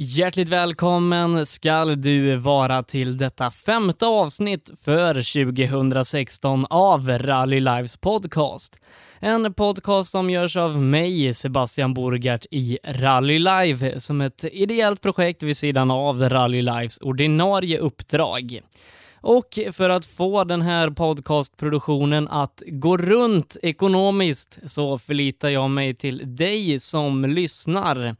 Hjärtligt välkommen skall du vara till detta femte avsnitt för 2016 av Rally Lives podcast. En podcast som görs av mig, Sebastian Borgart, i Rally Live som ett ideellt projekt vid sidan av Rally Lives ordinarie uppdrag. Och för att få den här podcastproduktionen att gå runt ekonomiskt så förlitar jag mig till dig som lyssnar.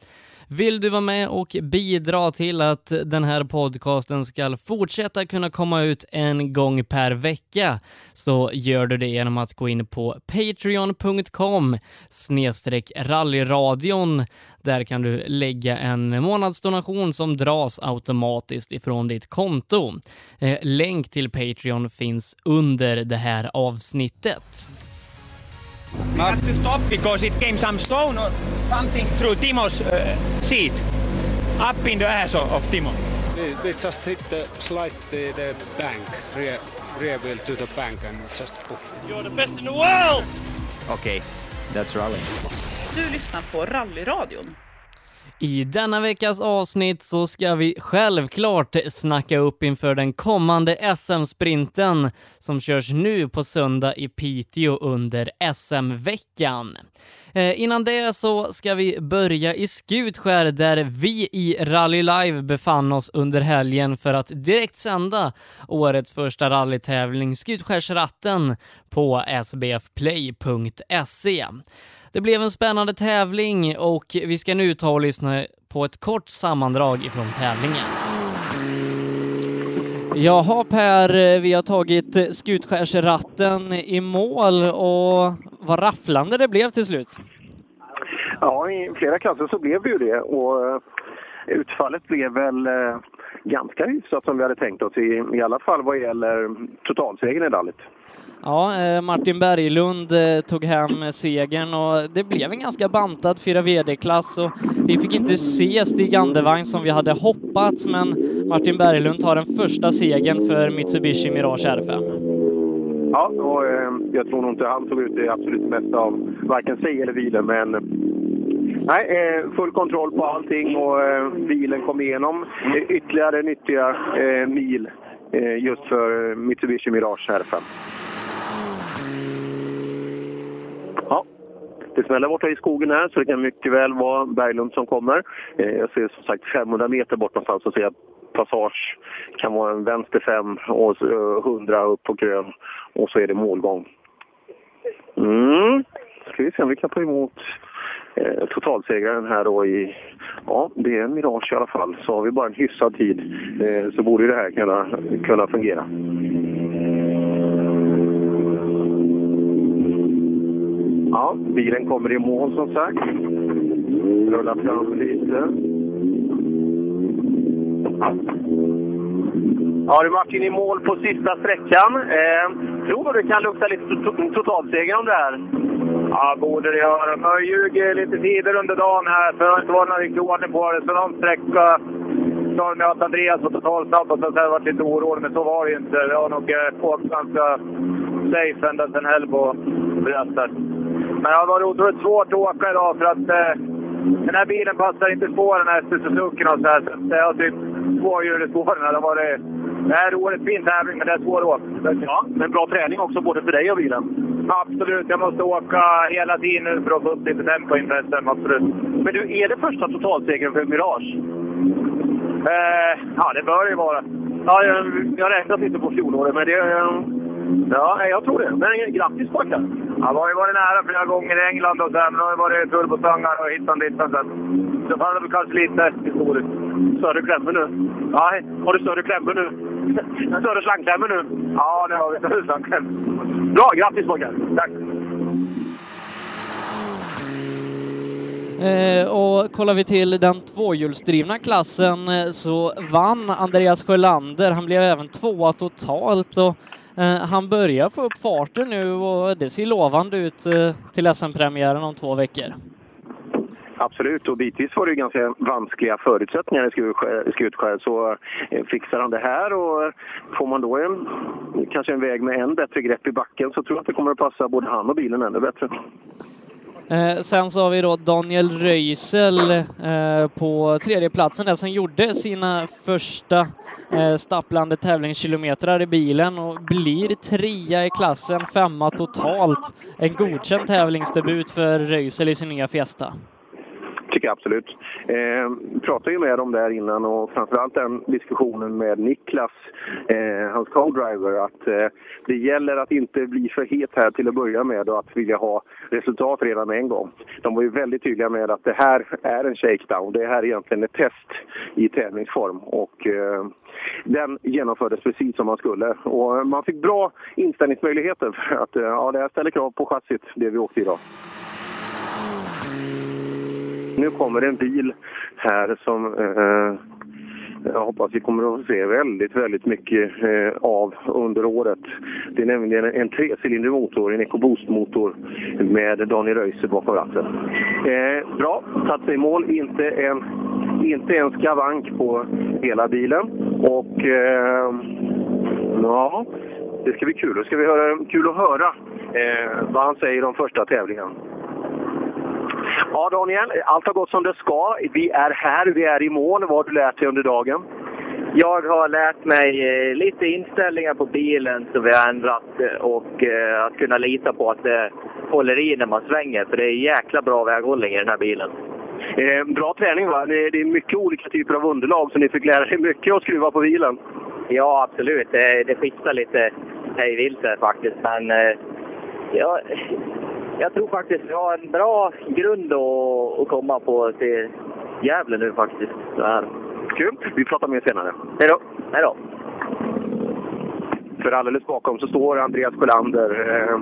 Vill du vara med och bidra till att den här podcasten ska fortsätta kunna komma ut en gång per vecka så gör du det genom att gå in på patreon.com snedstreck rallyradion. Där kan du lägga en månadsdonation som dras automatiskt ifrån ditt konto. Eh, länk till Patreon finns under det här avsnittet. We have to stop because it came some stone or something through Timo's uh, seat, up in the ass of, of Timo. We, we just hit the slide the, the bank, rear, rear wheel to the bank and just poof. You're the best in the world! Okay, that's rally. Du lyssnar på Rallyradion. I denna veckas avsnitt så ska vi självklart snacka upp inför den kommande SM-sprinten som körs nu på söndag i Piteå under SM-veckan. Eh, innan det så ska vi börja i Skutskär där vi i Rally Live befann oss under helgen för att direkt sända årets första rallytävling Skutskärsratten på sbfplay.se. Det blev en spännande tävling och vi ska nu ta och lyssna på ett kort sammandrag ifrån tävlingen. Jaha Per, vi har tagit Skutskärsratten i mål och vad rafflande det blev till slut. Ja, i flera klasser så blev det ju det och eh, utfallet blev väl eh, ganska hyfsat som vi hade tänkt oss, i, i alla fall vad gäller totalsegern i rallyt. Ja, eh, Martin Berglund eh, tog hem eh, segern och det blev en ganska bantad 4 VD-klass och vi fick inte se Stig Andevang som vi hade hoppats, men Martin Berglund tar den första segern för Mitsubishi Mirage R5. Ja, och eh, jag tror nog inte han tog ut det absolut mesta av varken sig eller bilen, men Nej, eh, full kontroll på allting och eh, bilen kom igenom ytterligare nyttiga mil just för Mitsubishi Mirage R5. Ja, det smäller borta i skogen här så det kan mycket väl vara Berglund som kommer. Eh, jag ser som sagt 500 meter bort någonstans och ser att Passage kan vara en vänster 5 och 100 eh, upp på grön och så är det målgång. Mm. Ska vi se om vi kan ta emot eh, totalsegraren här då i... Ja, det är en Mirage i alla fall. Så har vi bara en hyfsad tid eh, så borde det här kunna, kunna fungera. Ja, bilen kommer i mål som sagt. Rullar fram lite. Ja du Martin, i mål på sista sträckan. Eh, tror du det kan lukta lite to totalseger om det här? Ja, borde det göra. Man har ljugit lite tider under dagen här, för det har inte varit någon riktig ordning på det. Så någon sträcka sa de att Andreas var totalsnabb och så har jag varit lite orolig, men så var det inte. Det har nog eh, åkt ganska eh, safe ända sedan Helbo berättade. Men det har varit otroligt svårt att åka idag för att eh, den här bilen passar inte spåren efter Suzuki och så här. Så det har typ tvåhjul i spåren. Det har varit det är en roligt fin tävling, men det är svåråkt. Ja, men bra träning också både för dig och bilen. Absolut, jag måste åka hela tiden nu för att få upp lite tempo inför SM. Absolut. Men du, är det första totalsegern för Mirage? Eh, ja, det bör det ju vara. Ja, jag, jag räknat inte på fjolåret, men det... Ja, jag tror det. Men grattis pojkar! Ja, det har ju varit nära flera gånger i England och det har ju varit turbostångar och hittan dittan. Så så det väl kanske lite historiskt. Större klämmor nu? Ja, har du större klämmor nu? större slangklämmor nu? Ja, det har vi. Större slangklämmor. Bra! Grattis pojkar! Tack! Eh, och kollar vi till den tvåhjulsdrivna klassen eh, så vann Andreas Sjölander. Han blev även tvåa totalt och Eh, han börjar få upp farten nu och det ser lovande ut eh, till SM-premiären om två veckor. Absolut, och bitvis var det ganska vanskliga förutsättningar i Skutskär. Så eh, fixar han det här och får man då en, kanske en väg med än bättre grepp i backen så tror jag att det kommer att passa både han och bilen ännu bättre. Eh, sen så har vi då Daniel Röisel eh, på tredjeplatsen där som gjorde sina första eh, stapplande tävlingskilometrar i bilen och blir trea i klassen, femma totalt. En godkänd tävlingsdebut för Röisel i sin nya Fiesta tycker jag absolut. Eh, pratade ju med dem där innan och framförallt den diskussionen med Niklas, eh, hans co-driver, att eh, det gäller att inte bli för het här till att börja med och att vilja ha resultat redan med en gång. De var ju väldigt tydliga med att det här är en shakedown. Det här är egentligen ett test i tävlingsform och eh, den genomfördes precis som man skulle. Och man fick bra inställningsmöjligheter för att eh, ja, det här ställer krav på chassit, det vi åkte idag. Nu kommer en bil här som eh, jag hoppas vi kommer att se väldigt, väldigt mycket eh, av under året. Det är nämligen en trecylindrig motor, en EcoBoost-motor med Daniel Röise bakom ratten. Eh, bra, satt sig i mål. Inte en, inte en skavank på hela bilen. Och eh, ja, det ska bli kul. Det ska bli höra, kul att höra eh, vad han säger om första tävlingen. Ja, Daniel, allt har gått som det ska. Vi är här, vi är i mål. Vad har du lärt dig under dagen? Jag har lärt mig eh, lite inställningar på bilen som vi har ändrat eh, och eh, att kunna lita på att det håller i när man svänger. För det är jäkla bra väghållning i den här bilen. Eh, bra träning va? Det, det är mycket olika typer av underlag så ni fick lära er mycket att skruva på bilen. Ja, absolut. Det, det skiftar lite hej vilt faktiskt. Men eh, ja, jag tror faktiskt vi har en bra grund att, komma på till Gävle nu faktiskt. Så här. Kul! Vi pratar mer senare. Hej då! Hej då! För alldeles bakom så står Andreas Sjölander. Eh,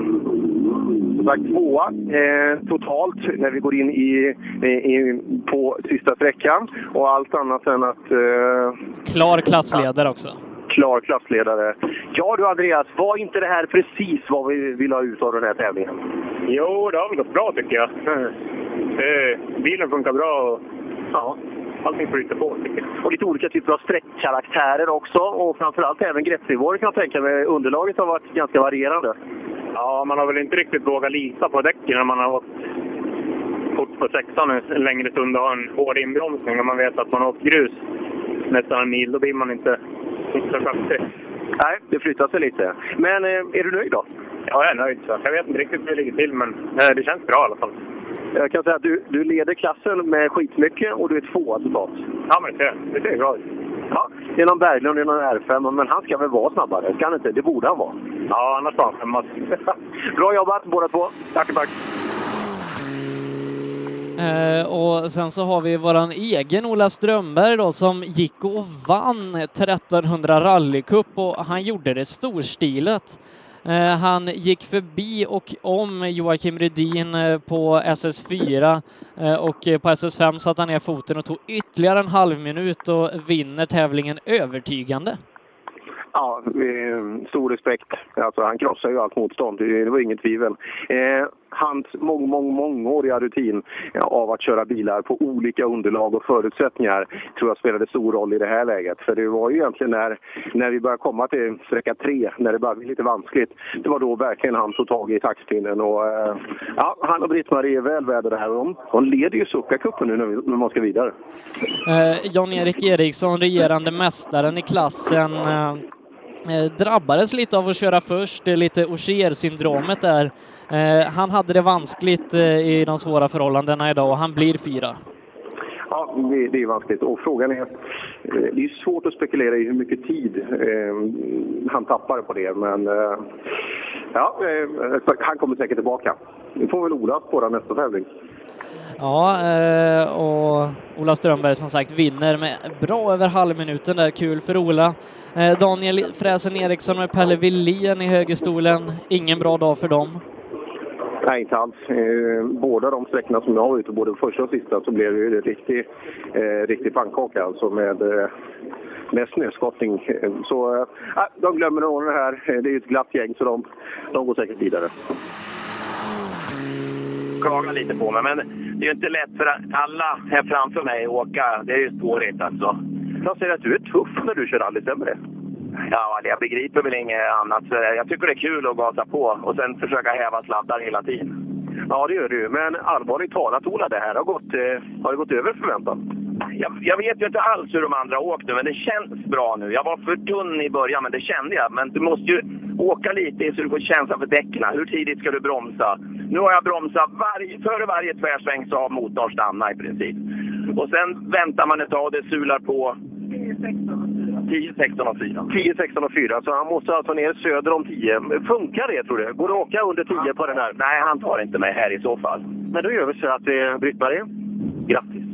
som sagt tvåa eh, totalt när vi går in i, i, på sista sträckan. Och allt annat än att... Eh, Klar klassledare också klar klassledare. Ja du Andreas, var inte det här precis vad vi vill ha ut av den här tävlingen? Jo, det har väl gått bra tycker jag. Eh, bilen funkar bra och ja, allting flyter på tycker jag. Och lite olika typer av sträckkaraktärer också och framförallt även greppnivåer kan jag tänka mig. Underlaget har varit ganska varierande. Ja, man har väl inte riktigt vågat lita på däcken när man har åkt fort på sexan en längre stund och har en hård inbromsning och man vet att man har åkt grus nästan en mil. Då blir man inte. Nej, det flyttar sig lite. Men eh, är du nöjd då? Ja, jag är nöjd. Så. Jag vet inte riktigt hur det ligger till, men eh, det känns bra i alla fall. Jag kan säga att du, du leder klassen med skitmycket och du är tvåa totalt. Ja, men det ser, det ser bra ut. Ja, det är någon Berglund, är någon R5, men han ska väl vara snabbare? Ska han inte? Det borde han vara. Ja, annars var han femma. bra jobbat båda två. Tack, tack. Eh, och sen så har vi våran egen Ola Strömberg då som gick och vann 1300 rallycup och han gjorde det storstilet. Eh, han gick förbi och om Joakim Rydin eh, på SS4 eh, och eh, på SS5 satte han ner foten och tog ytterligare en halv minut och vinner tävlingen övertygande. Ja, stor respekt. Alltså, han krossar ju allt motstånd, det var inget tvivel. Eh, Hans mång, mång, mångåriga rutin eh, av att köra bilar på olika underlag och förutsättningar tror jag spelade stor roll i det här läget. För det var ju egentligen när, när vi började komma till sträcka tre, när det började bli lite vanskligt, det var då verkligen han tog tag i taktpinnen. Och, eh, ja, han och Britt-Marie är väl värda det här. De, de leder ju Succa-cupen nu när, vi, när man ska vidare. Eh, Jan-Erik Eriksson, regerande mästaren i klassen, eh, Eh, drabbades lite av att köra först, lite Ogier-syndromet där. Eh, han hade det vanskligt eh, i de svåra förhållandena idag och han blir fyra. Ja, det, det är vanskligt. Och frågan är... Det är svårt att spekulera i hur mycket tid eh, han tappar på det, men eh, ja, eh, han kommer säkert tillbaka. Vi får väl Ola spåra nästa tävling. Ja, eh, och Ola Strömberg som sagt vinner med bra över halvminuten där. Kul för Ola. Eh, Daniel Fräsen Eriksson med Pelle Willén i högerstolen. Ingen bra dag för dem. Nej, inte alls. Eh, båda de sträckorna som jag var ute, både första och sista, så blev det en riktig, eh, riktig pannkaka alltså med, eh, med snöskottning. Så eh, de glömmer nog det här. Det är ju ett glatt gäng så de, de går säkert vidare klagar lite på mig. Men det är ju inte lätt för alla här framför mig att åka. Det är ju svårigt alltså. Jag säger att du är tuff när du kör rally, stämmer det? Ja, jag begriper väl inget annat. Jag tycker det är kul att gasa på och sen försöka häva sladdar hela tiden. Ja, det gör ju. Men allvarligt talat, Ola, det här har gått, eh, har det gått över förväntan. Jag, jag vet ju inte alls hur de andra åkte, men det känns bra nu. Jag var för tunn i början, men det kände jag. Men du måste ju åka lite så du får känsla för däcken. Hur tidigt ska du bromsa? Nu har jag bromsat varje, före varje tvärsväng så har motorn stannat i princip. Och sen väntar man ett tag och det sular på 10, 16 och 4. 10, 16 och 4, så han måste alltså ner söder om 10. Funkar det tror du? Går det att åka under 10 på den här? Nej, han tar inte mig här i så fall. Men då gör vi så att eh, Britt-Marie, grattis!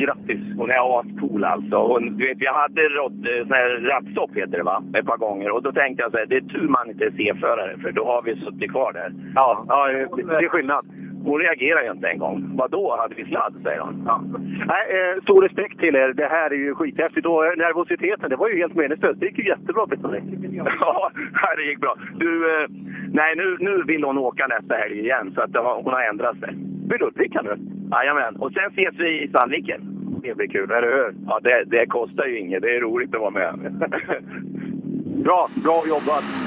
Grattis! Hon är ascool alltså. Hon, du vet, jag hade här rattstopp heter det va? Ett par gånger. Och då tänkte jag så här, det är tur man inte är C-förare för då har vi suttit kvar där. Ja, ja det är skillnad. Hon reagerar ju inte en gång. Vadå, hade vi sladd? säger hon. Ja. Nej, eh, stor respekt till er. Det här är ju skithäftigt. Och eh, nervositeten, det var ju helt meningslöst. Det gick ju jättebra, Britt-Marie. Ja, det gick bra. Du, eh, nej, nu, nu vill hon åka nästa helg igen, så att har, hon har ändrat sig. Vid Ludvika nu? Jajamän. Och sen ses vi i Sandviken. Det blir kul, eller hur? Ja, det, det kostar ju inget. Det är roligt att vara med. bra, bra jobbat!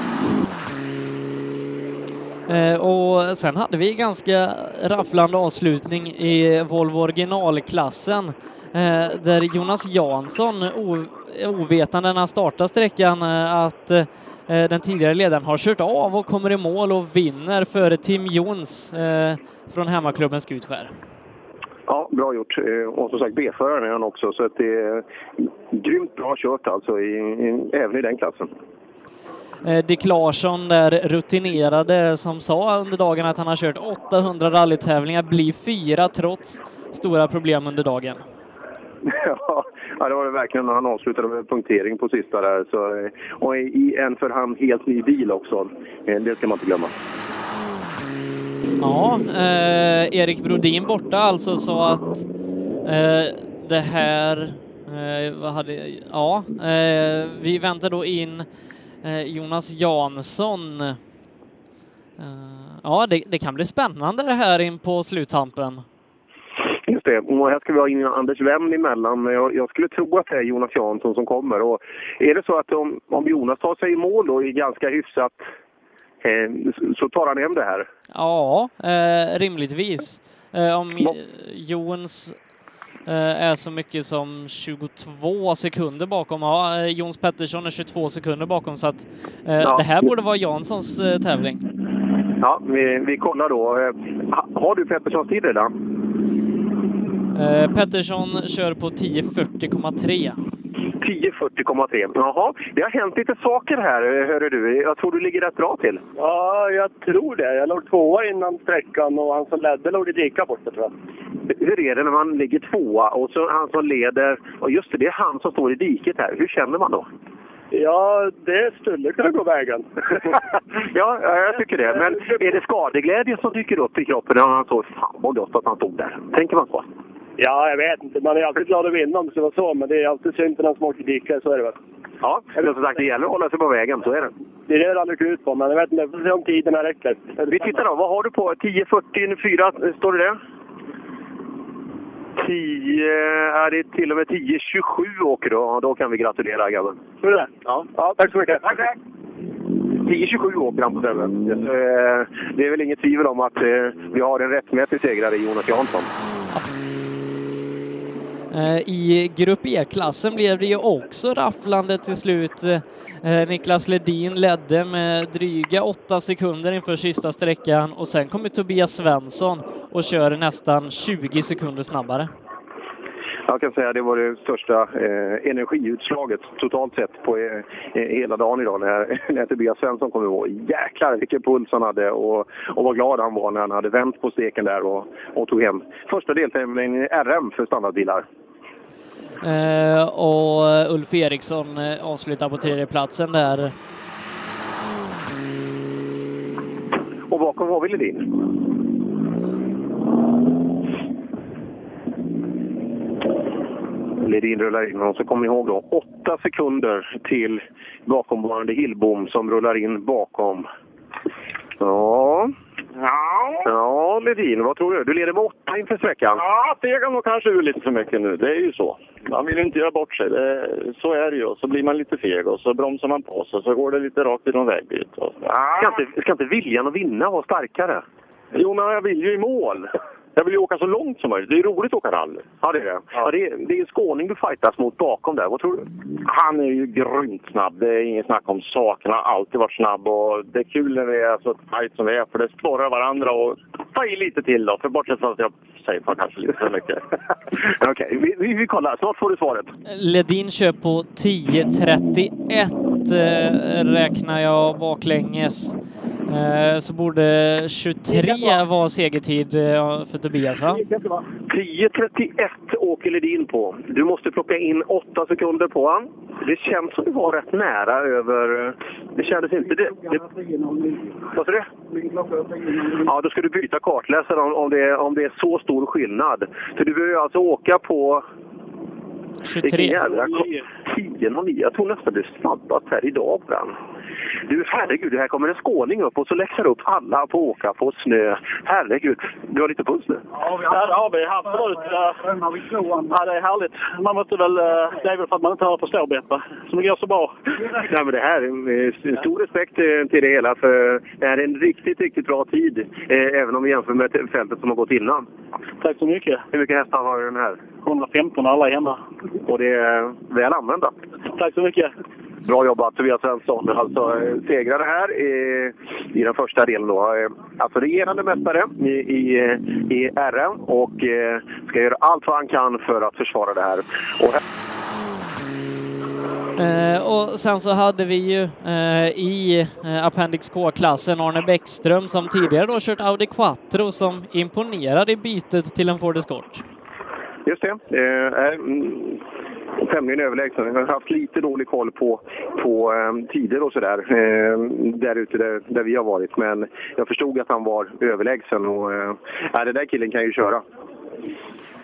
Eh, och sen hade vi ganska rafflande avslutning i Volvo originalklassen eh, där Jonas Jansson, ovetande när han startar sträckan, eh, att den tidigare ledaren har kört av och kommer i mål och vinner före Tim Jons från hemmaklubben Skutskär. Ja, bra gjort. Och som sagt B-föraren är han också, så att det är grymt bra kört alltså, i, i, även i den klassen. Eh, Dick Larsson, där rutinerade, som sa under dagen att han har kört 800 rallytävlingar, blir fyra trots stora problem under dagen. Ja, det var det verkligen när han avslutade med punktering på sista där. Så, eh, och i en för han helt ny bil också. Det ska man inte glömma. Ja, eh, Erik Brodin borta alltså så att eh, det här, eh, vad hade, ja, eh, vi väntar då in eh, Jonas Jansson. Eh, ja, det, det, kan bli spännande det här in på sluttampen. Just det, och här ska vi ha in Anders Wemn emellan. Jag, jag skulle tro att det är Jonas Jansson som kommer. Och är det så att om, om Jonas tar sig i mål och är ganska hyfsat Eh, så tar han hem det här. Ja, eh, rimligtvis. Eh, om Jons eh, är så mycket som 22 sekunder bakom. Ja, eh, Jons Pettersson är 22 sekunder bakom så att eh, ja. det här borde vara Janssons tävling. Ja, vi, vi kollar då. Har du Petterssons tid redan? Pettersson kör på 10.40,3. 10.40,3. Jaha, det har hänt lite saker här, hörru du. Jag tror du ligger rätt bra till. Ja, jag tror det. Jag låg tvåa innan sträckan och han som ledde låg lite lika borta, tror jag. Hur är det när man ligger tvåa och så han som leder, och just det, det är han som står i diket här. Hur känner man då? Ja, det skulle kunna gå vägen. ja, jag tycker det. Men är det skadeglädje som dyker upp i kroppen när han så fan vad gott att han stod där? Tänker man så? Ja, jag vet inte. Man är alltid glad att vinna om det ska vara så, men det är alltid synd för den som åker dikare, så är det väl. Ja, men som sagt, det gäller att hålla sig på vägen, så är det. Det är det det aldrig ut på, men jag vet inte, vi får se om tiderna räcker. Vi tittar då, vad har du på? 10.44, står det det? 10, är det till och med 10.27 åker du. Ja, då kan vi gratulera grabben. Tror du det? Ja. ja. Tack så mycket. Tack, tack. 10.27 åker han på stället. Det är väl inget tvivel om att eh, vi har en rättmätig segrare i Jonas Jansson. Eh, I Grupp E-klassen blev det ju också rafflande till slut. Eh, Niklas Ledin ledde med dryga åtta sekunder inför sista sträckan och sen kommer Tobias Svensson och kör nästan 20 sekunder snabbare. Jag kan säga att det var det största eh, energiutslaget totalt sett på eh, hela dagen idag när, när Tobias Svensson kom ihåg. Jäklar vilken puls han hade och, och vad glad han var när han hade vänt på steken där och, och tog hem första deltävlingen i RM för standardbilar. Eh, och Ulf Eriksson eh, avslutar på tredje platsen där. Och bakom har vi Ledin. Ledin rullar in och så kommer ni ihåg då åtta sekunder till bakomvarande Hillbom som rullar in bakom. Ja. Ja. Ja, Ledin, vad tror du? Du leder med åtta inför sträckan. Ja, fegar nog kanske ur lite för mycket nu. Det är ju så. Man vill inte göra bort sig. Det, så är det ju. Så blir man lite feg och så bromsar man på sig. Så går det lite rakt i någon vägbyte. Ja. Ska, inte, ska inte viljan att vinna vara starkare? Jo, men jag vill ju i mål. Jag vill ju åka så långt som möjligt. Det är roligt att åka rally. Ja, det är det. Ja. det, är, det är en skåning du fightas mot bakom där. Vad tror du? Han är ju grymt snabb. Det är inget snack om saken. Han har alltid varit snabb och det är kul när vi är så tajt som vi är för det sporrar varandra och ta i lite till då. För bortsett från att jag säger kanske lite för mycket. Okej, okay. vi, vi, vi kollar. Snart får du svaret. Ledin kör på 10.31 eh, räknar jag baklänges. Eh, så borde 23 vara segertid eh, för Tobias, va? 10.31 åker Ledin på. Du måste plocka in 8 sekunder på han. Det känns som du var rätt nära över... Det kändes inte... Det, det... Vad sa du? Ja, då ska du byta kartläsare om, om, det, om det är så stor skillnad. För du behöver alltså åka på 23. 10.09. Jag tror nästan det snabbast här idag på den. Du, herregud, här kommer en skåning upp och så läxar upp alla på att åka på snö. Herregud, du har lite puls nu? Ja, det har vi. Absolut. Ja, det är härligt. Man måste väl... eh, Det är väl för att man inte hör på ståbättre, som det går så bra. Nej, men det här, är stor respekt eh, till det hela, för det här är en riktigt, riktigt bra tid. eh, Även om vi jämför med fältet som har gått innan. Tack så mycket. Hur mycket hästar har den här? 115 alla är hemma. Och det är väl använda. Tack så mycket. Bra jobbat Tobias Svensson. Alltså segrare här i, i den första delen då. Alltså regerande mästare i, i, i RM och eh, ska göra allt vad han kan för att försvara det här. Och här Eh, och sen så hade vi ju eh, i eh, Appendix K-klassen Arne Bäckström som tidigare då kört Audi Quattro som imponerade i bytet till en Ford Escort. Just det. Eh, är mm, tämligen överlägsen. Jag har haft lite dålig koll på, på eh, tider och sådär eh, där ute där, där vi har varit. Men jag förstod att han var överlägsen och eh, den där killen kan ju köra.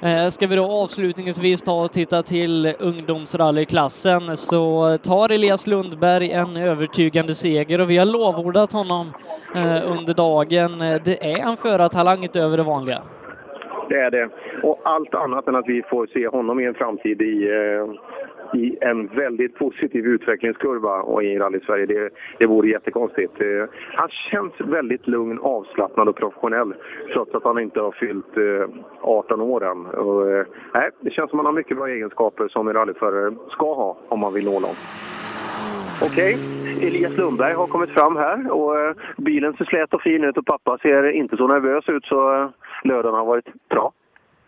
Eh, ska vi då avslutningsvis ta och titta till ungdomsrallyklassen så tar Elias Lundberg en övertygande seger och vi har lovordat honom eh, under dagen. Eh, det är en förartalang utöver det vanliga. Det är det. Och allt annat än att vi får se honom i en framtid i, eh, i en väldigt positiv utvecklingskurva och i Rally-Sverige, det, det vore jättekonstigt. Eh, han känns väldigt lugn, avslappnad och professionell trots att han inte har fyllt eh, 18 år än. Och, nej, det känns som att han har mycket bra egenskaper som en rallyförare ska ha om man vill nå långt. Okej, Elias Lundberg har kommit fram här och eh, bilen ser slät och fin ut och pappa ser inte så nervös ut så eh, lördagen har varit bra.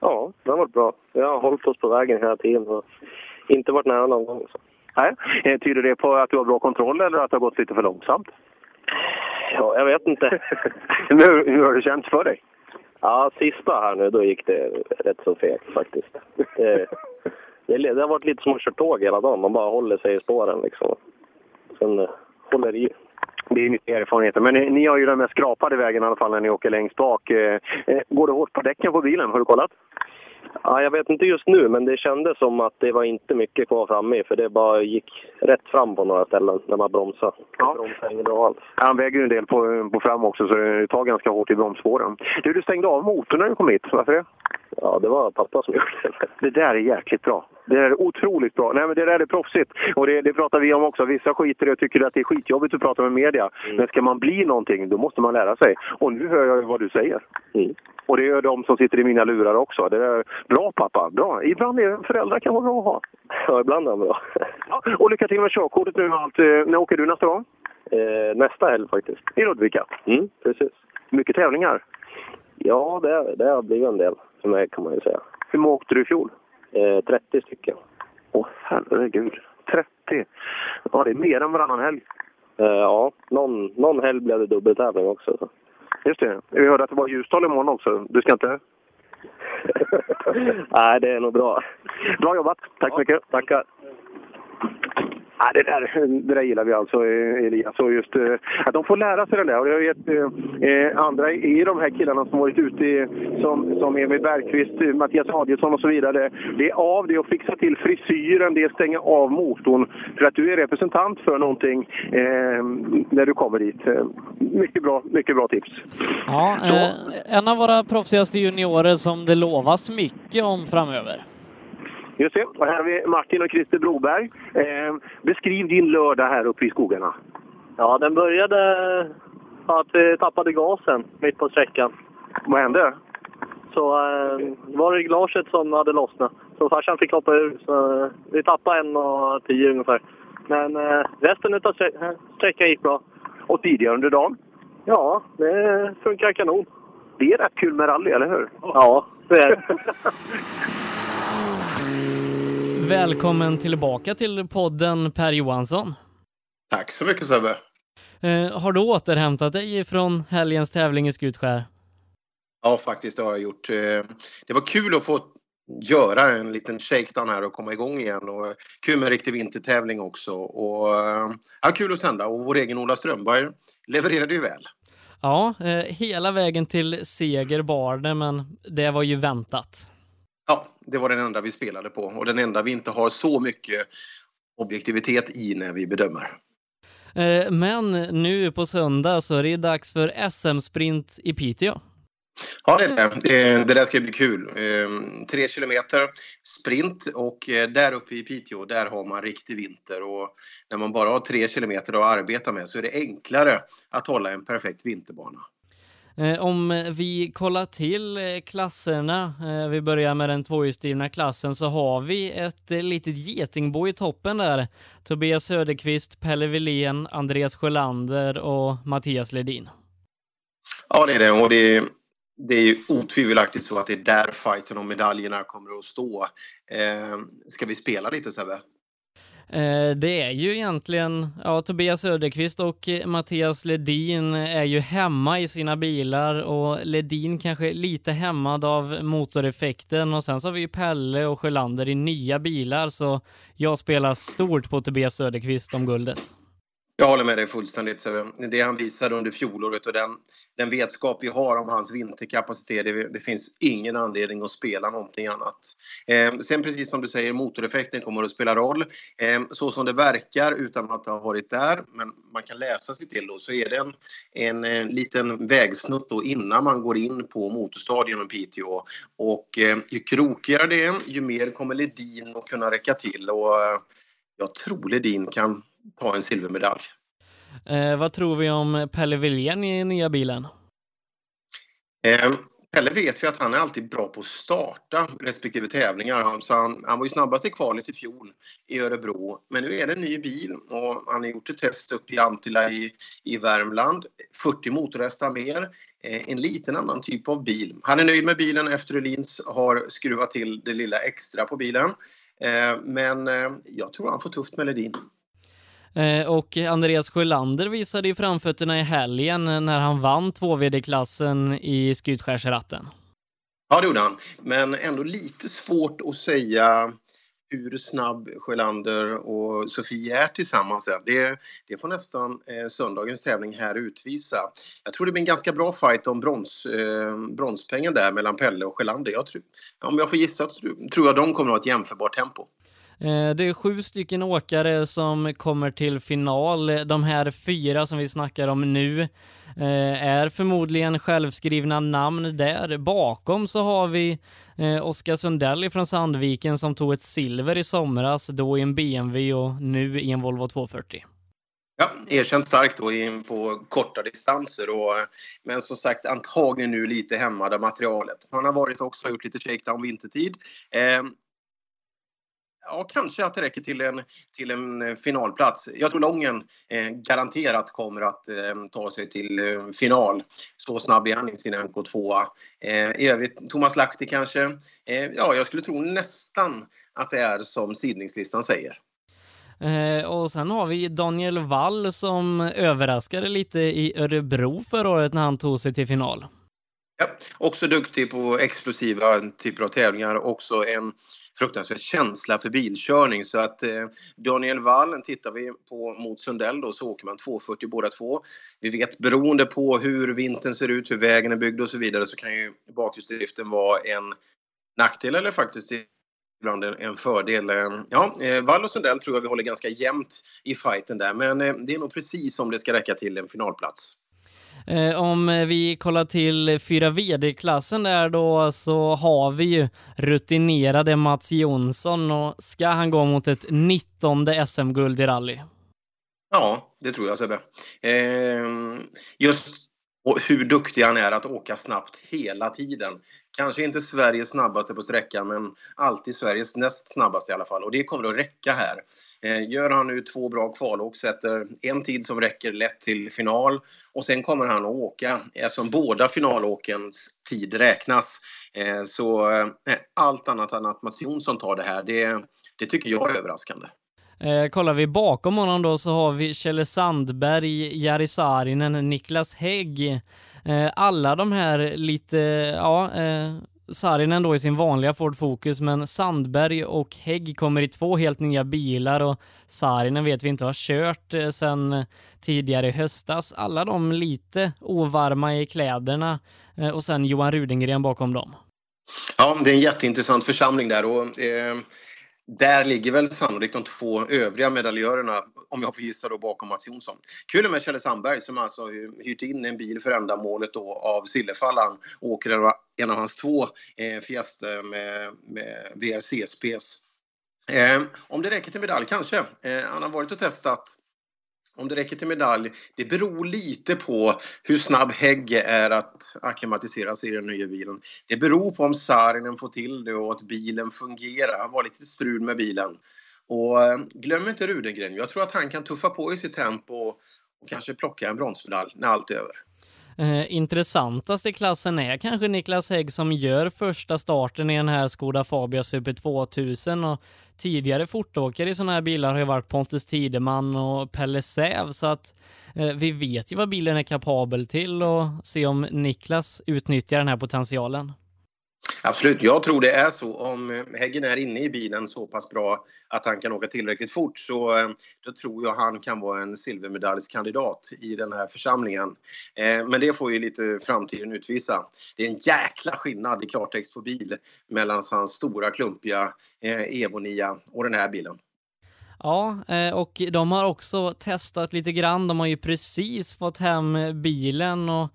Ja, det har varit bra. Vi har hållit oss på vägen hela tiden och inte varit nära någon gång. Så. Nej. Eh, Tyder det på att du har bra kontroll eller att det har gått lite för långsamt? Ja, jag vet inte. Hur, hur har det känts för dig? Ja, sista här nu, då gick det rätt så fegt faktiskt. Det, det, det har varit lite som att köra tåg hela dagen. Man bara håller sig i spåren liksom. Sen eh, håller i. Det är nyttiga erfarenheter. Men ni, ni har ju den mest skrapade vägen i alla fall när ni åker längst bak. Eh, eh, går det hårt på däcken på bilen? Har du kollat? Ja, jag vet inte just nu, men det kändes som att det var inte mycket kvar framme för det bara gick rätt fram på några ställen när man bromsade. Ja. Bromsade inget bra alls. Han väger ju en del på, på fram också så det tar ganska hårt i bromsspåren. Du, du stängde av motorn när du kom hit. Varför det? Ja, det var pappa som gjorde det. Det där är jäkligt bra. Det där är otroligt bra. Nej, men det där är proffsigt. Och det, det pratar vi om också. Vissa skiter i och tycker att det är skitjobbigt att prata med media. Men ska man bli någonting, då måste man lära sig. Och nu hör jag vad du säger. Och det gör de som sitter i mina lurar också. Det är bra pappa, bra. Ibland är föräldrar kan vara bra att ha. Ja, ibland är de bra. Ja, och lycka till med körkortet nu och allt. Eh, När åker du nästa gång? Eh, nästa helg faktiskt. I Ludvika? Mm, precis. Mycket tävlingar? Ja, det, det har blivit en del för mig kan man ju säga. Hur många åkte du i fjol? Eh, 30 stycken. Åh herregud, 30! Ja, det är mer än varannan helg. Eh, ja, någon, någon helg blev det dubbeltävling också. Så. Just det. Vi hörde att det var Ljusdal imorgon också. Du ska inte? Nej, det är nog bra. Bra jobbat. Tack så mycket. Tackar. Ja, det, där, det där gillar vi alltså, eh, Elias. Och just eh, att de får lära sig det där. Och jag vet eh, eh, andra i de här killarna som varit ute, i, som, som Emil Bergqvist, eh, Mattias Adielsson och så vidare. Det är av, det att fixa till frisyren, det är stänga av motorn. För att du är representant för någonting eh, när du kommer dit. Eh, mycket bra, mycket bra tips. Ja, eh, en av våra proffsigaste juniorer som det lovas mycket om framöver. Just det. Och här har vi Martin och Christer Broberg. Eh, beskriv din lördag här uppe i skogarna. Ja, den började att vi tappade gasen mitt på sträckan. Vad hände? Så eh, var det glaset som hade lossnat. Så farsan fick hoppa ur. Så eh, vi tappade en och tio ungefär. Men eh, resten av stre- sträckan gick bra. Och tidigare under dagen? Ja, det funkar kanon. Det är rätt kul med rally, eller hur? Ja, det är det. Välkommen tillbaka till podden Per Johansson. Tack så mycket Sebbe. Eh, har du återhämtat dig från helgens tävling i Skutskär? Ja, faktiskt det har jag gjort. Eh, Det var kul att få göra en liten shakedown här och komma igång igen. Och kul med en riktig vintertävling också. Och, eh, ja, kul att sända och vår egen Ola Strömberg levererade ju väl. Ja, eh, hela vägen till seger bar det, men det var ju väntat. Ja, det var den enda vi spelade på och den enda vi inte har så mycket objektivitet i när vi bedömer. Eh, men nu på söndag så är det dags för SM-sprint i Piteå. Ja, det är det. Det, där ska bli kul. Eh, Tre kilometer sprint och eh, där uppe i Piteå, där har man riktig vinter. Och när man bara har tre kilometer att arbeta med så är det enklare att hålla en perfekt vinterbana. Eh, om vi kollar till eh, klasserna, eh, vi börjar med den tvåhjulsdrivna klassen, så har vi ett litet getingbo i toppen där. Tobias Söderqvist, Pelle Wilén, Andreas Sjölander och Mattias Ledin. Ja, det är det. Och det, det är ju otvivelaktigt så att det är där fighten om medaljerna kommer att stå. Eh, ska vi spela lite Sebbe? Eh, det är ju egentligen, ja, Tobias Söderqvist och eh, Mattias Ledin är ju hemma i sina bilar och Ledin kanske lite hämmad av motoreffekten och sen så har vi ju Pelle och Sjölander i nya bilar så jag spelar stort på Tobias Söderqvist om guldet. Jag håller med dig fullständigt. Det han visade under fjolåret och den, den vetskap vi har om hans vinterkapacitet, det, det finns ingen anledning att spela någonting annat. Eh, sen precis som du säger, motoreffekten kommer att spela roll. Eh, så som det verkar, utan att ha varit där, men man kan läsa sig till då, så är det en, en, en liten vägsnutt då innan man går in på motorstadion i Piteå. Och eh, ju krokigare det är, ju mer kommer Ledin att kunna räcka till. Och, eh, jag tror Ledin kan ta en silvermedalj. Eh, vad tror vi om Pelle Wilén i nya bilen? Eh, Pelle vet vi att han är alltid bra på att starta respektive tävlingar. Han, så han, han var ju snabbast i kvalet i fjol i Örebro. Men nu är det en ny bil och han har gjort ett test upp i Antilla i, i Värmland. 40 motorhästar mer. Eh, en liten annan typ av bil. Han är nöjd med bilen efter Öhlins har skruvat till det lilla extra på bilen. Eh, men eh, jag tror han får tufft med Ledin. Eh, och Andreas Sjölander visade ju framfötterna i helgen när han vann 2VD-klassen i Skutskärsratten. Ja, det gjorde han. Men ändå lite svårt att säga hur snabb Sjölander och Sofie är tillsammans. Det, det får nästan eh, söndagens tävling här utvisa. Jag tror det blir en ganska bra fight om brons, eh, bronspengen där mellan Pelle och Sjölander. Jag tror, om jag får gissa tror, tror jag de kommer att ha ett jämförbart tempo. Eh, det är sju stycken åkare som kommer till final. De här fyra som vi snackar om nu eh, är förmodligen självskrivna namn där. Bakom så har vi eh, Oskar Sundell från Sandviken som tog ett silver i somras, då i en BMW och nu i en Volvo 240. Ja, erkänt starkt då in på korta distanser. Och, men som sagt antagligen nu lite hämmad av materialet. Han har varit också och gjort lite shakedown vintertid. Eh, ja, kanske att det räcker till en, till en finalplats. Jag tror Lången eh, garanterat kommer att eh, ta sig till eh, final. Så snabb är han i sin MK2. Eh, I övrigt, Thomas Lahti kanske. Eh, ja, jag skulle tro nästan att det är som sidningslistan säger. Eh, och sen har vi Daniel Wall som överraskade lite i Örebro förra året när han tog sig till final. Ja, också duktig på explosiva typer av tävlingar. Också en fruktansvärd känsla för bilkörning. Så att eh, Daniel Wall, tittar vi på mot Sundell då så åker man 240 båda två. Vi vet beroende på hur vintern ser ut, hur vägen är byggd och så vidare så kan ju bakhjulsdriften vara en nackdel eller faktiskt ibland en, fördel. Eh, ja, eh, Wall och Sundell tror jag vi håller ganska jämnt i fighten där men eh, det är nog precis som det ska räcka till en finalplats. Eh, om vi kollar till 4VD-klassen där då så har vi ju rutinerade Mats Jonsson och ska han gå mot ett 19 SM-guld i rally? Ja, det tror jag Sebbe. Eh, just och hur duktig han är att åka snabbt hela tiden. Kanske inte Sveriges snabbaste på sträckan men alltid Sveriges näst snabbaste i alla fall och det kommer att räcka här. Eh, gör han nu två bra kvalåk, sätter en tid som räcker lätt till final och sen kommer han att åka eftersom båda finalåkens tid räknas. Eh, så eh, allt annat än att Mats Jonsson tar det här, det, det tycker jag är överraskande. Eh, kollar vi bakom honom då så har vi Kjelle Sandberg, Jari Saarinen, Niklas Hägg. Eh, alla de här lite, ja, eh, Saarinen då i sin vanliga Ford Focus, men Sandberg och Hägg kommer i två helt nya bilar och Saarinen vet vi inte har kört eh, sedan tidigare i höstas. Alla de lite ovarma i kläderna eh, och sen Johan Rudengren bakom dem. Ja, det är en jätteintressant församling där och eh, där ligger väl sannolikt de två övriga medaljörerna, om jag får gissa då, bakom Mats Jonsson. Kul med Kjelle Sandberg som alltså hyrt in en bil för ändamålet då av Sillefallan och åker en av hans två eh, Fiester med, med VRC-spec. Eh, om det räcker till medalj, kanske. Eh, han har varit och testat om det räcker till medalj, det beror lite på hur snabb Hägge är att akklimatisera sig i den nya bilen. Det beror på om Saarinen får till det och att bilen fungerar. Han var lite strul med bilen. Och eh, glöm inte Rudengren. Jag tror att han kan tuffa på i sitt tempo och kanske plocka en bronsmedalj när allt är över. Eh, intressantast i klassen är kanske Niklas Hägg som gör första starten i den här Skoda Fabia Super 2000 och tidigare fortåkare i sådana här bilar har ju varit Pontus Tideman och Pelle Säv så att eh, vi vet ju vad bilen är kapabel till och se om Niklas utnyttjar den här potentialen. Absolut, jag tror det är så. Om eh, Häggen är inne i bilen så pass bra att han kan åka tillräckligt fort så eh, då tror jag han kan vara en silvermedaljskandidat i den här församlingen. Eh, men det får ju lite framtiden utvisa. Det är en jäkla skillnad i klartext på bil mellan hans stora klumpiga Evo 9 och den här bilen. Ja, och de har också testat lite grann. De har ju precis fått hem bilen och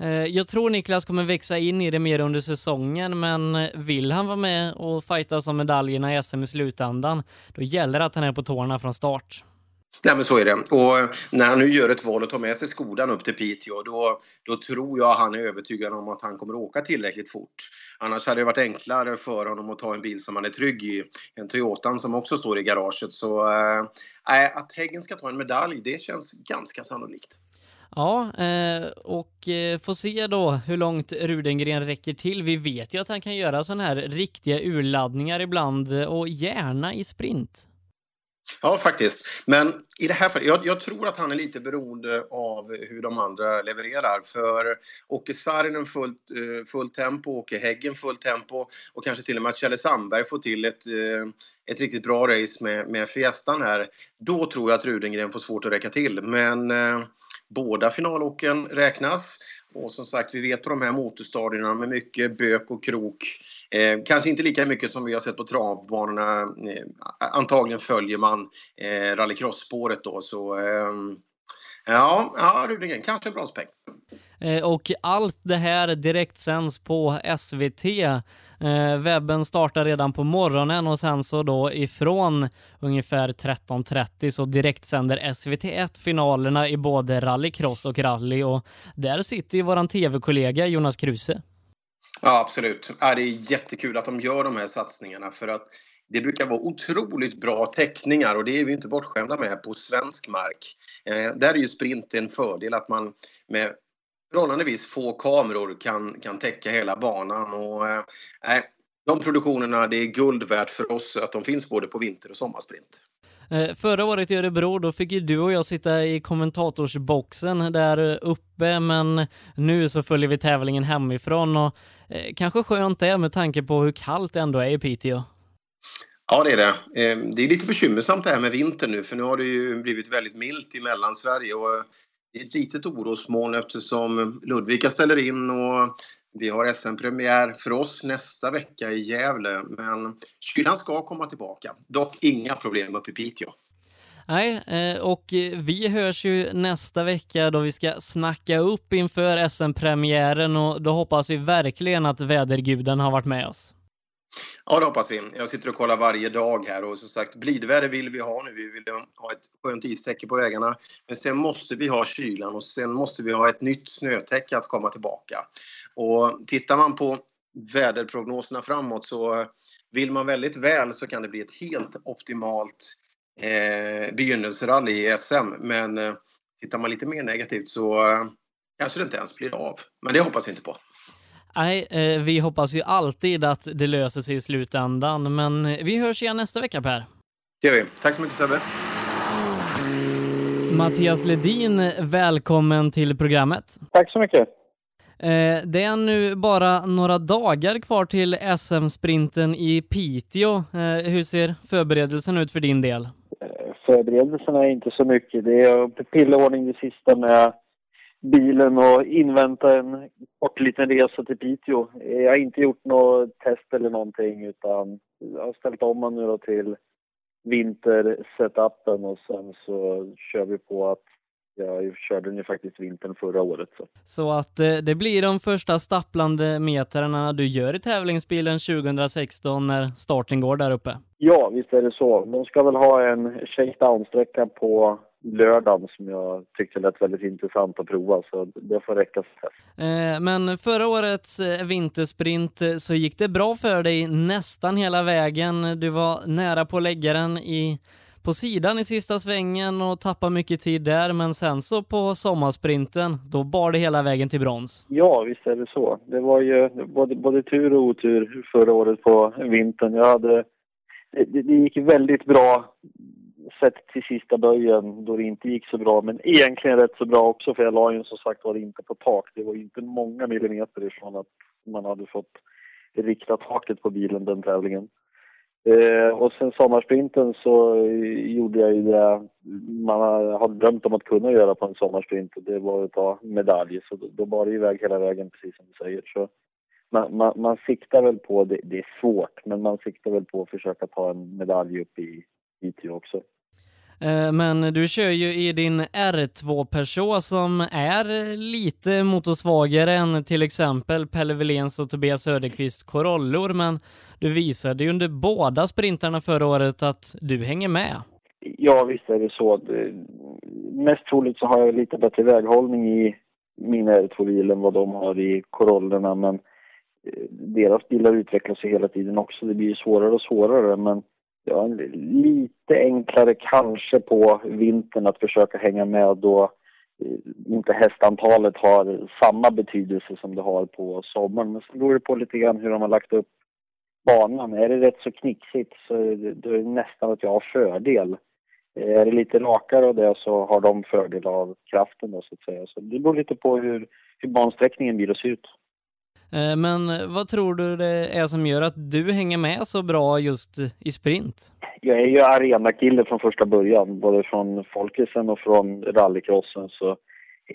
Eh, jag tror Niklas kommer växa in i det mer under säsongen, men vill han vara med och fightas om medaljerna i SM i slutändan, då gäller det att han är på tårna från start. Nej men så är det. Och när han nu gör ett val och tar med sig Skodan upp till Piteå då, då tror jag han är övertygad om att han kommer att åka tillräckligt fort. Annars hade det varit enklare för honom att ta en bil som han är trygg i. En Toyotan som också står i garaget. Så äh, att Häggen ska ta en medalj, det känns ganska sannolikt. Ja, eh, och eh, får se då hur långt Rudengren räcker till. Vi vet ju att han kan göra sådana här riktiga urladdningar ibland eh, och gärna i sprint. Ja, faktiskt. Men i det här fallet, jag, jag, tror att han är lite beroende av hur de andra levererar. För åker Saarinen fullt, fullt tempo, åker Häggen fullt tempo och kanske till och med att Kjelle Sandberg får till ett, ett riktigt bra race med, med Fiestan här. Då tror jag att Rudengren får svårt att räcka till. Men Båda finalåken räknas. Och som sagt, vi vet på de här motorstadierna med mycket bök och krok. Eh, kanske inte lika mycket som vi har sett på travbanorna. Eh, antagligen följer man eh, rallycross-spåret då. Så eh, ja, ja Rudingen, kanske en bronspeng. Eh, och allt det här direkt sänds på SVT. Eh, webben startar redan på morgonen och sen så då ifrån ungefär 13.30 så direkt sänder SVT1 finalerna i både rallycross och rally och där sitter ju våran tv-kollega Jonas Kruse. Ja, absolut. Ja, det är jättekul att de gör de här satsningarna för att det brukar vara otroligt bra teckningar och det är vi inte bortskämda med på svensk mark. Eh, där är ju sprint en fördel att man med förhållandevis få kameror kan, kan täcka hela banan. Och, eh, de produktionerna, det är guld värt för oss att de finns både på vinter och sommarsprint. Eh, förra året i Örebro, då fick ju du och jag sitta i kommentatorsboxen där uppe, men nu så följer vi tävlingen hemifrån och eh, kanske skönt det med tanke på hur kallt det ändå är i Piteå. Ja, det är det. Eh, det är lite bekymmersamt det här med vintern nu, för nu har det ju blivit väldigt milt i Mellansverige och det är ett litet orosmoln eftersom Ludvika ställer in och vi har SM-premiär för oss nästa vecka i Gävle. Men kylan ska komma tillbaka. Dock inga problem uppe i Piteå. Nej, eh, och vi hörs ju nästa vecka då vi ska snacka upp inför SM-premiären och då hoppas vi verkligen att väderguden har varit med oss. Ja, det hoppas vi. Jag sitter och kollar varje dag här och som sagt blidväder vill vi ha nu. Vi vill ha ett skönt istäcke på vägarna. Men sen måste vi ha kylan och sen måste vi ha ett nytt snötäcke att komma tillbaka. Och tittar man på väderprognoserna framåt så vill man väldigt väl så kan det bli ett helt optimalt eh, begynnelserally i SM. Men eh, tittar man lite mer negativt så eh, kanske det inte ens blir av. Men det hoppas vi inte på. Nej, eh, vi hoppas ju alltid att det löser sig i slutändan, men vi hörs igen nästa vecka Per. Det gör vi. Tack så mycket Sebbe. Mattias Ledin, välkommen till programmet. Tack så mycket. Eh, det är nu bara några dagar kvar till SM-sprinten i Piteå. Eh, hur ser förberedelsen ut för din del? Förberedelserna är inte så mycket. Det är pillordning det sista med bilen och invänta en kort liten resa till Piteå. Jag har inte gjort något test eller någonting utan jag har ställt om mig nu då till vintersetupen och sen så kör vi på att jag körde den ju faktiskt vintern förra året. Så, så att eh, det blir de första stapplande metrarna du gör i tävlingsbilen 2016 när starten går där uppe? Ja, visst är det så. De ska väl ha en shakedown-sträcka på lördagen som jag tyckte lät väldigt intressant att prova, så det får räcka eh, Men förra årets eh, vintersprint eh, så gick det bra för dig nästan hela vägen. Du var nära på läggaren i på sidan i sista svängen och tappade mycket tid där, men sen så på sommarsprinten, då bar det hela vägen till brons. Ja, visst är det så. Det var ju både, både tur och otur förra året på vintern. Jag hade, det, det gick väldigt bra sett till sista böjen då det inte gick så bra, men egentligen rätt så bra också för jag la ju som sagt var inte på tak. Det var inte många millimeter ifrån att man hade fått rikta taket på bilen den tävlingen. Eh, och sen sommarsprinten så eh, gjorde jag ju det man hade drömt om att kunna göra på en sommarsprint och det var att ta medalj. Så då, då bar det iväg hela vägen precis som du säger. Så man, man, man siktar väl på, det, det är svårt, men man siktar väl på att försöka ta en medalj upp i Piteå också. Eh, men du kör ju i din R2 Peugeot som är lite motorsvagare än till exempel Pelle Willéns och Tobias Söderqvist Corollor, men du visade ju under båda sprintarna förra året att du hänger med. Ja, visst är det så. Mest troligt så har jag lite bättre väghållning i min R2-bil än vad de har i Corollorna, men eh, deras bilar utvecklas ju hela tiden också. Det blir ju svårare och svårare, men ja, lite enklare kanske på vintern att försöka hänga med då eh, inte hästantalet har samma betydelse som det har på sommaren. Men så beror det på lite grann hur de har lagt upp banan. Är det rätt så knixigt så är det nästan att jag har fördel. Eh, är det lite rakare och det så har de fördel av kraften då så att säga. Så det beror lite på hur, hur bansträckningen blir och ser ut. Eh, men vad tror du det är som gör att du hänger med så bra just i sprint? Jag är ju arenakille från första början, både från folkisen och från rallycrossen. Så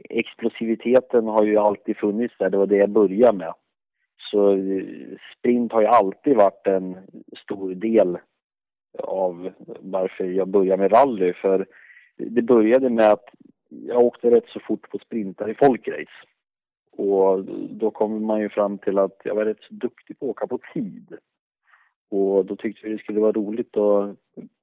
explosiviteten har ju alltid funnits där, det var det jag började med. Så eh, sprint har ju alltid varit en stor del av varför jag började med rally. För det började med att jag åkte rätt så fort på sprintar i folkrace. Och då kommer man ju fram till att jag var rätt så duktig på att åka på tid. Och då tyckte vi det skulle vara roligt att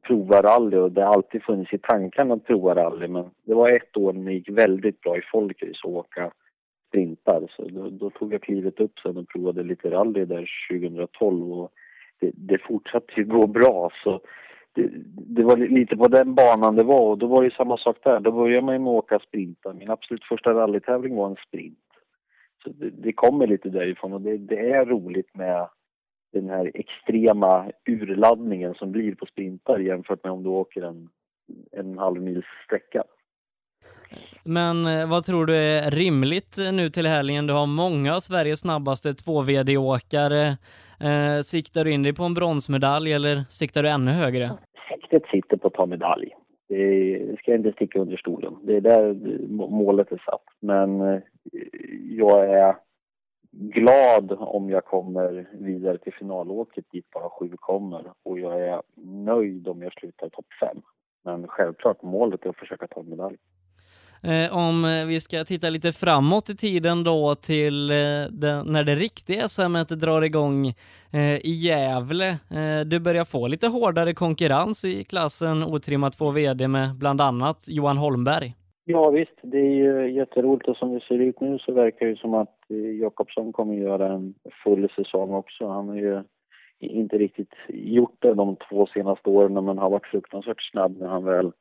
prova rally och det har alltid funnits i tankarna att prova rally men det var ett år när det gick väldigt bra i folkrace att åka sprintar så då, då, tog jag klivet upp sen och provade lite rally där 2012 och det, det fortsatte ju gå bra så det, det, var lite på den banan det var och då var det samma sak där. Då började man ju med att åka sprintar. Min absolut första rallytävling var en sprint. Det, det kommer lite därifrån och det, det, är roligt med den här extrema urladdningen som blir på sprintar jämfört med om du åker en, en halv mils sträcka. Men eh, vad tror du är rimligt nu till helgen? Du har många av Sveriges snabbaste 2VD-åkare. Eh, siktar du in dig på en bronsmedalj eller siktar du ännu högre? Siktet sitter på att ta medalj. Det ska jag inte sticka under stolen. Det är där målet är satt. Men eh, jag är glad om jag kommer vidare till finalåket dit bara sju kommer och jag är nöjd om jag slutar topp fem. Men självklart, målet är att försöka ta en medalj. Eh, om eh, vi ska titta lite framåt i tiden då till eh, den, när det riktiga SM drar igång i Gävle. Du börjar få lite hårdare konkurrens i klassen otrimmat 2 VD med bland annat Johan Holmberg. Ja visst, det är ju jätteroligt och som det ser ut nu så verkar det som att eh, Jakobsson kommer göra en full säsong också. Han har ju inte riktigt gjort det de två senaste åren men har varit fruktansvärt snabb när han väl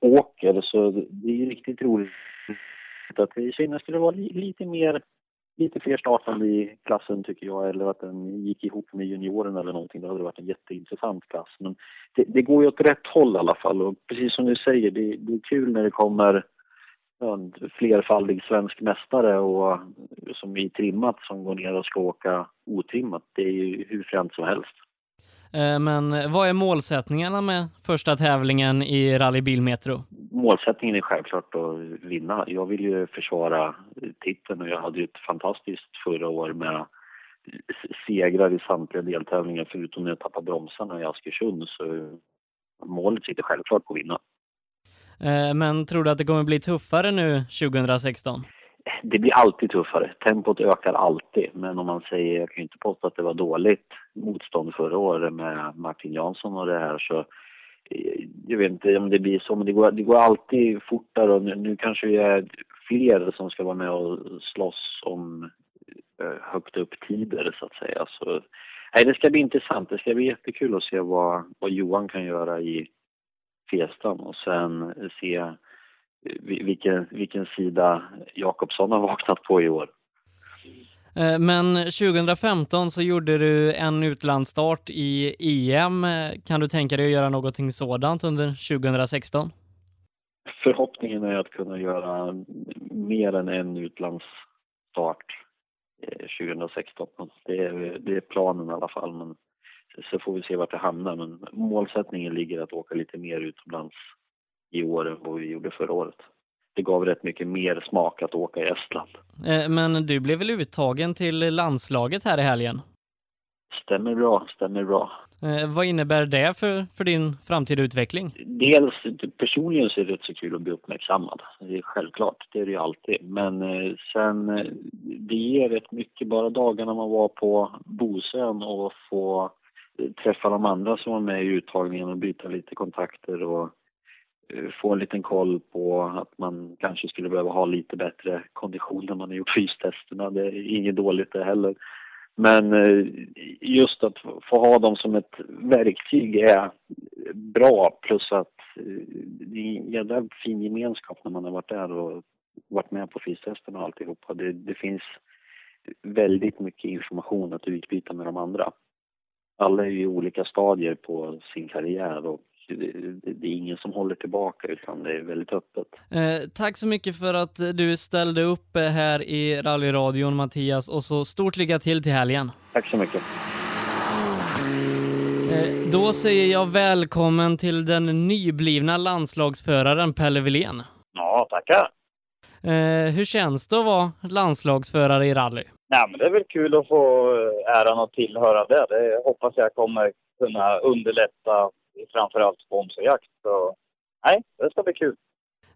åker så det är ju riktigt roligt att det synes skulle vara lite mer lite fler startande i klassen tycker jag eller att den gick ihop med junioren eller någonting. Det hade varit en jätteintressant klass. Men det, det går ju åt rätt håll i alla fall och precis som du säger, det, det är kul när det kommer en flerfaldig svensk mästare och som är trimmat som går ner och ska åka otrimmat. Det är ju hur fränt som helst. Eh, men vad är målsättningarna med första tävlingen i Rally Bilmetro? Målsättningen är självklart att vinna. Jag vill ju försvara titeln och jag hade ju ett fantastiskt förra år med segrar i samtliga deltävlingar förutom när jag tappade bromsarna i Askersund. Så målet sitter självklart på att vinna. Eh, men tror du att det kommer bli tuffare nu 2016? Det blir alltid tuffare. Tempot ökar alltid. Men om man säger, jag kan ju inte påstå att det var dåligt motstånd förra året med Martin Jansson och det här så eh, jag vet inte om det blir så, men det går, det går alltid fortare och nu, nu kanske vi är fler som ska vara med och slåss om eh, högt upp tider så att säga. Så, nej, det ska bli intressant. Det ska bli jättekul att se vad, vad Johan kan göra i Fiestan och sen se vilken, vilken sida Jakobsson har vaknat på i år. Eh, men 2015 så gjorde du en utlandsstart i EM. Kan du tänka dig att göra någonting sådant under 2016? Förhoppningen är att kunna göra mer än en utlandsstart 2016. Eh, det är, det är planen i alla fall, men så får vi se vart det hamnar. Men målsättningen ligger att åka lite mer utomlands i år än vad vi gjorde förra året. Det gav rätt mycket mer smak att åka i Estland. Eh, men du blev väl uttagen till landslaget här i helgen? Stämmer bra, stämmer bra. Eh, vad innebär det för, för din framtida utveckling? Dels personligen så är det rätt så kul att bli uppmärksammad. Det är självklart, det är det ju alltid. Men eh, sen, det ger rätt mycket bara dagarna man var på Bosön och få träffa de andra som var med i uttagningen och byta lite kontakter och eh, få en liten koll på att man kanske skulle behöva ha lite bättre kondition när man har gjort fystesterna. Det är inget dåligt det heller. Men eh, just att få ha dem som ett verktyg är bra plus att eh, det är en jävla fin gemenskap när man har varit där och varit med på fystesterna och alltihopa. Det, det finns väldigt mycket information att utbyta med de andra. Alla är ju i olika stadier på sin karriär och det, är ingen som håller tillbaka utan det är väldigt öppet. Eh, tack så mycket för att du ställde upp eh, här i rallyradion Mattias och så stort lycka till till helgen. Tack så mycket. Eh, då säger jag välkommen till den nyblivna landslagsföraren Pelle Wilén. Ja, tackar. Eh, hur känns det att vara landslagsförare i rally? Nej, men det är väl kul att få eh, äran att tillhöra det. Det hoppas jag kommer kunna underlätta framförallt sponsorjakt. Så nej, det ska bli kul.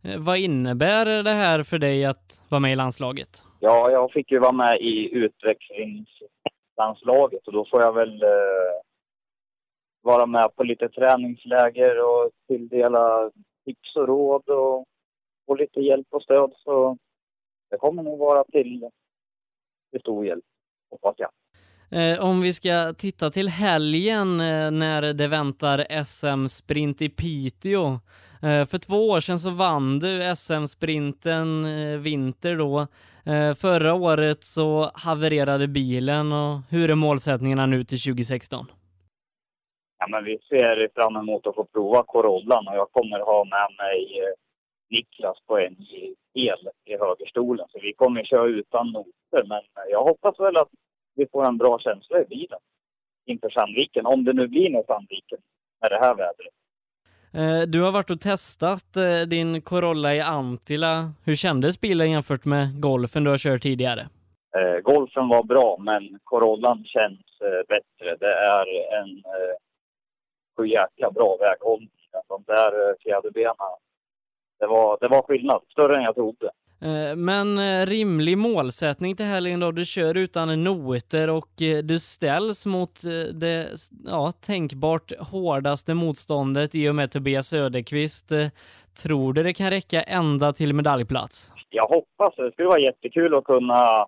Eh, vad innebär det här för dig att vara med i landslaget? Ja, jag fick ju vara med i utvecklingslandslaget och då får jag väl eh, vara med på lite träningsläger och tilldela tips och råd och få lite hjälp och stöd. Så det kommer nog vara till, till stor hjälp, hoppas jag. Eh, om vi ska titta till helgen eh, när det väntar SM-sprint i Piteå. Eh, för två år sedan så vann du SM-sprinten vinter då. Förra året så havererade bilen och hur är målsättningarna nu till 2016? Ja, men vi ser fram emot att få prova Corollan och jag kommer ha med mig Niklas på en el i högerstolen. Så vi kommer köra utan noter, men jag hoppas väl att vi får en bra känsla i bilen inför Sandviken. Om det nu blir något Sandviken med det här vädret. Eh, du har varit och testat eh, din Corolla i Antila. Hur kändes bilen jämfört med Golfen du har kört tidigare? Eh, golfen var bra, men Corollan känns bättre. Det är en eh, så jäkla bra väghållning. De där fjäderbenen, det var, det var skillnad. Större än jag trodde. Eh, Men eh, rimlig målsättning till helgen då. Du kör utan noter och eh, du ställs mot det ja, tänkbart hårdaste motståndet i och med Tobias Söderqvist. Tror du det kan räcka ända till medaljplats? Jag hoppas det. Det skulle vara jättekul att kunna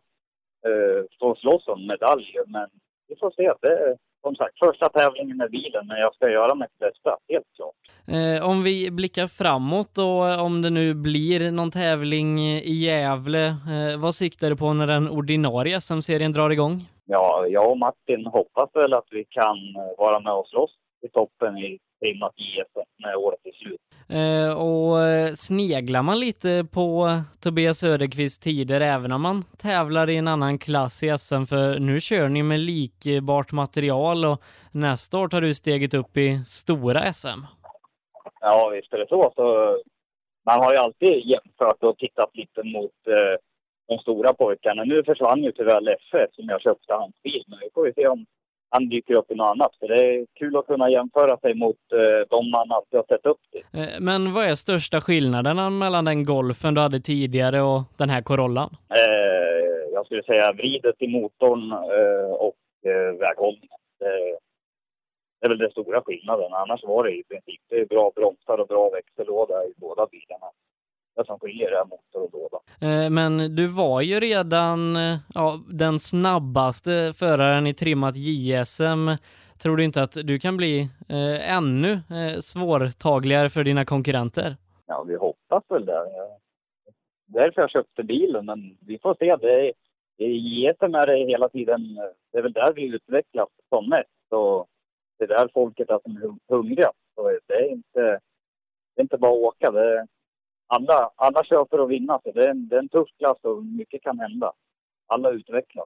eh, och slåss om medaljer, men vi får se. Det som sagt första tävlingen med bilen, men jag ska göra mitt bästa, helt klart. Eh, om vi blickar framåt då, om det nu blir någon tävling i Gävle, eh, vad siktar du på när den ordinarie SM-serien drar igång? Ja, jag och Martin hoppas väl att vi kan eh, vara med och slåss i toppen i trimmat JSM när året är slut. Eh, och eh, sneglar man lite på Tobias Söderqvists tider även om man tävlar i en annan klass i SM? För nu kör ni med likbart material och nästa år tar du steget upp i stora SM. Ja, visst är det så. så man har ju alltid jämfört och tittat lite mot eh, de stora pojkarna. Nu försvann ju tyvärr Leffe som jag köpte hans bil, men vi får ju se om han dyker upp i något annat. Så det är kul att kunna jämföra sig mot eh, de man alltid har sett upp till. Eh, men vad är största skillnaderna mellan den golfen du hade tidigare och den här Corollan? Eh, jag skulle säga vridet i motorn eh, och eh, väghållningen. Det, det är väl den stora skillnaden. Annars var det i princip det är bra bromsar och bra växellåda i båda bilarna. Det som skiljer är motor och låda. Eh, Men du var ju redan eh, ja, den snabbaste föraren i trimmat JSM. Tror du inte att du kan bli eh, ännu eh, svårtagligare för dina konkurrenter? Ja, vi hoppas väl det. Därför jag köpte bilen, men vi får se. Det är, JSM är det hela tiden, det är väl där vi utvecklas som mest. Så det är där folket är som hung- hungriga. Så det är inte, det är inte bara att åka. Det är, alla, alla kör för att vinna, så det är, en, det är en tuff klass och mycket kan hända. Alla utvecklas.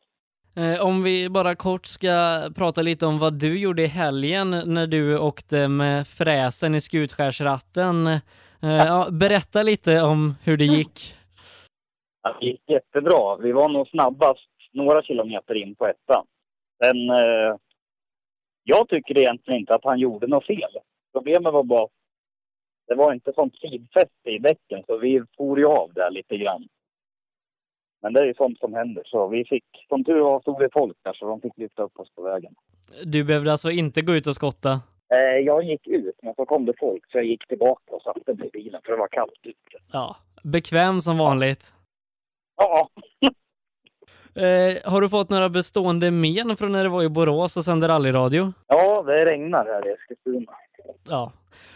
Eh, Om vi bara kort ska prata lite om vad du gjorde i helgen när du åkte med fräsen i skutskärsratten. Eh, Ja, berätta lite om hur det gick. Ja, Det gick jättebra. Vi var nog snabbast några kilometer in på ettan. Men eh, jag tycker egentligen inte att han gjorde något fel. Problemet var bara det var inte sånt sidfäste i däcken så vi for ju av där lite grann. Men det är ju sånt som händer. Så vi fick, som tur var stod det folk där så de fick lyfta upp oss på vägen. Du behövde alltså inte gå ut och skotta? Eh, jag gick ut men så kom det folk så jag gick tillbaka och satte mig i bilen för det var kallt ute. Ja, bekväm som vanligt. Ja. Eh, har du fått några bestående men från när du var i Borås och sände rallyradio? Ja, det regnar här i Eskilstuna. Ja,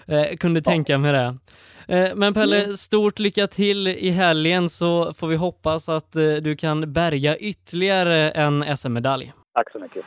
eh, kunde tänka mig det. Eh, men Pelle, Mm. stort lycka till i helgen så får vi hoppas att eh, du kan bärga ytterligare en SM-medalj. Tack så mycket.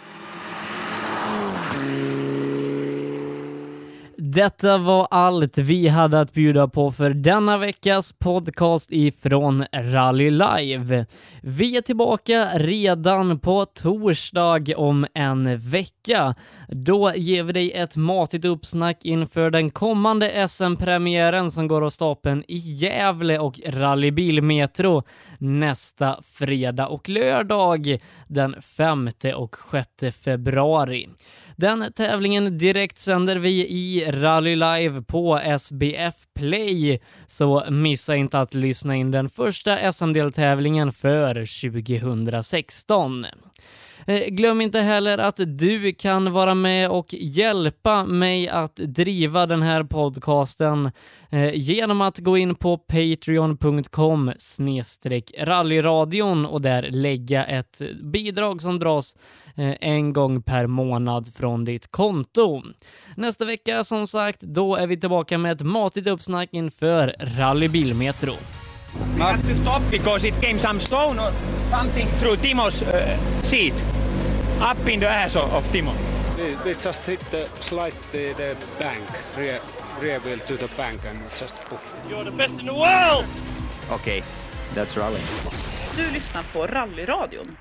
Detta var allt vi hade att bjuda på för denna veckas podcast ifrån Rally Live. Vi är tillbaka redan på torsdag om en vecka. Då ger vi dig ett matigt uppsnack inför den kommande SM-premiären som går av stapeln i Gävle och Rally Bilmetro nästa fredag och lördag den 5 och 6 februari. Den tävlingen direkt sänder vi i Rally Live på SBF Play, så missa inte att lyssna in den första SM-deltävlingen för 2016. Eh, glöm inte heller att du kan vara med och hjälpa mig att driva den här podcasten eh, genom att gå in på patreon.com rallyradion och där lägga ett bidrag som dras eh, en gång per månad från ditt konto. Nästa vecka som sagt, då är vi tillbaka med ett matigt uppsnack inför Rally Bilmetro. We had to stop because it came some stone or something through Timo's uh, seat, up in the ass of, of Timo. We, we just hit the slide the, the bank, rear, rear wheel to the bank and just poof. You're the best in the world! Okay, that's rally. Du lyssnar på Rallyradion.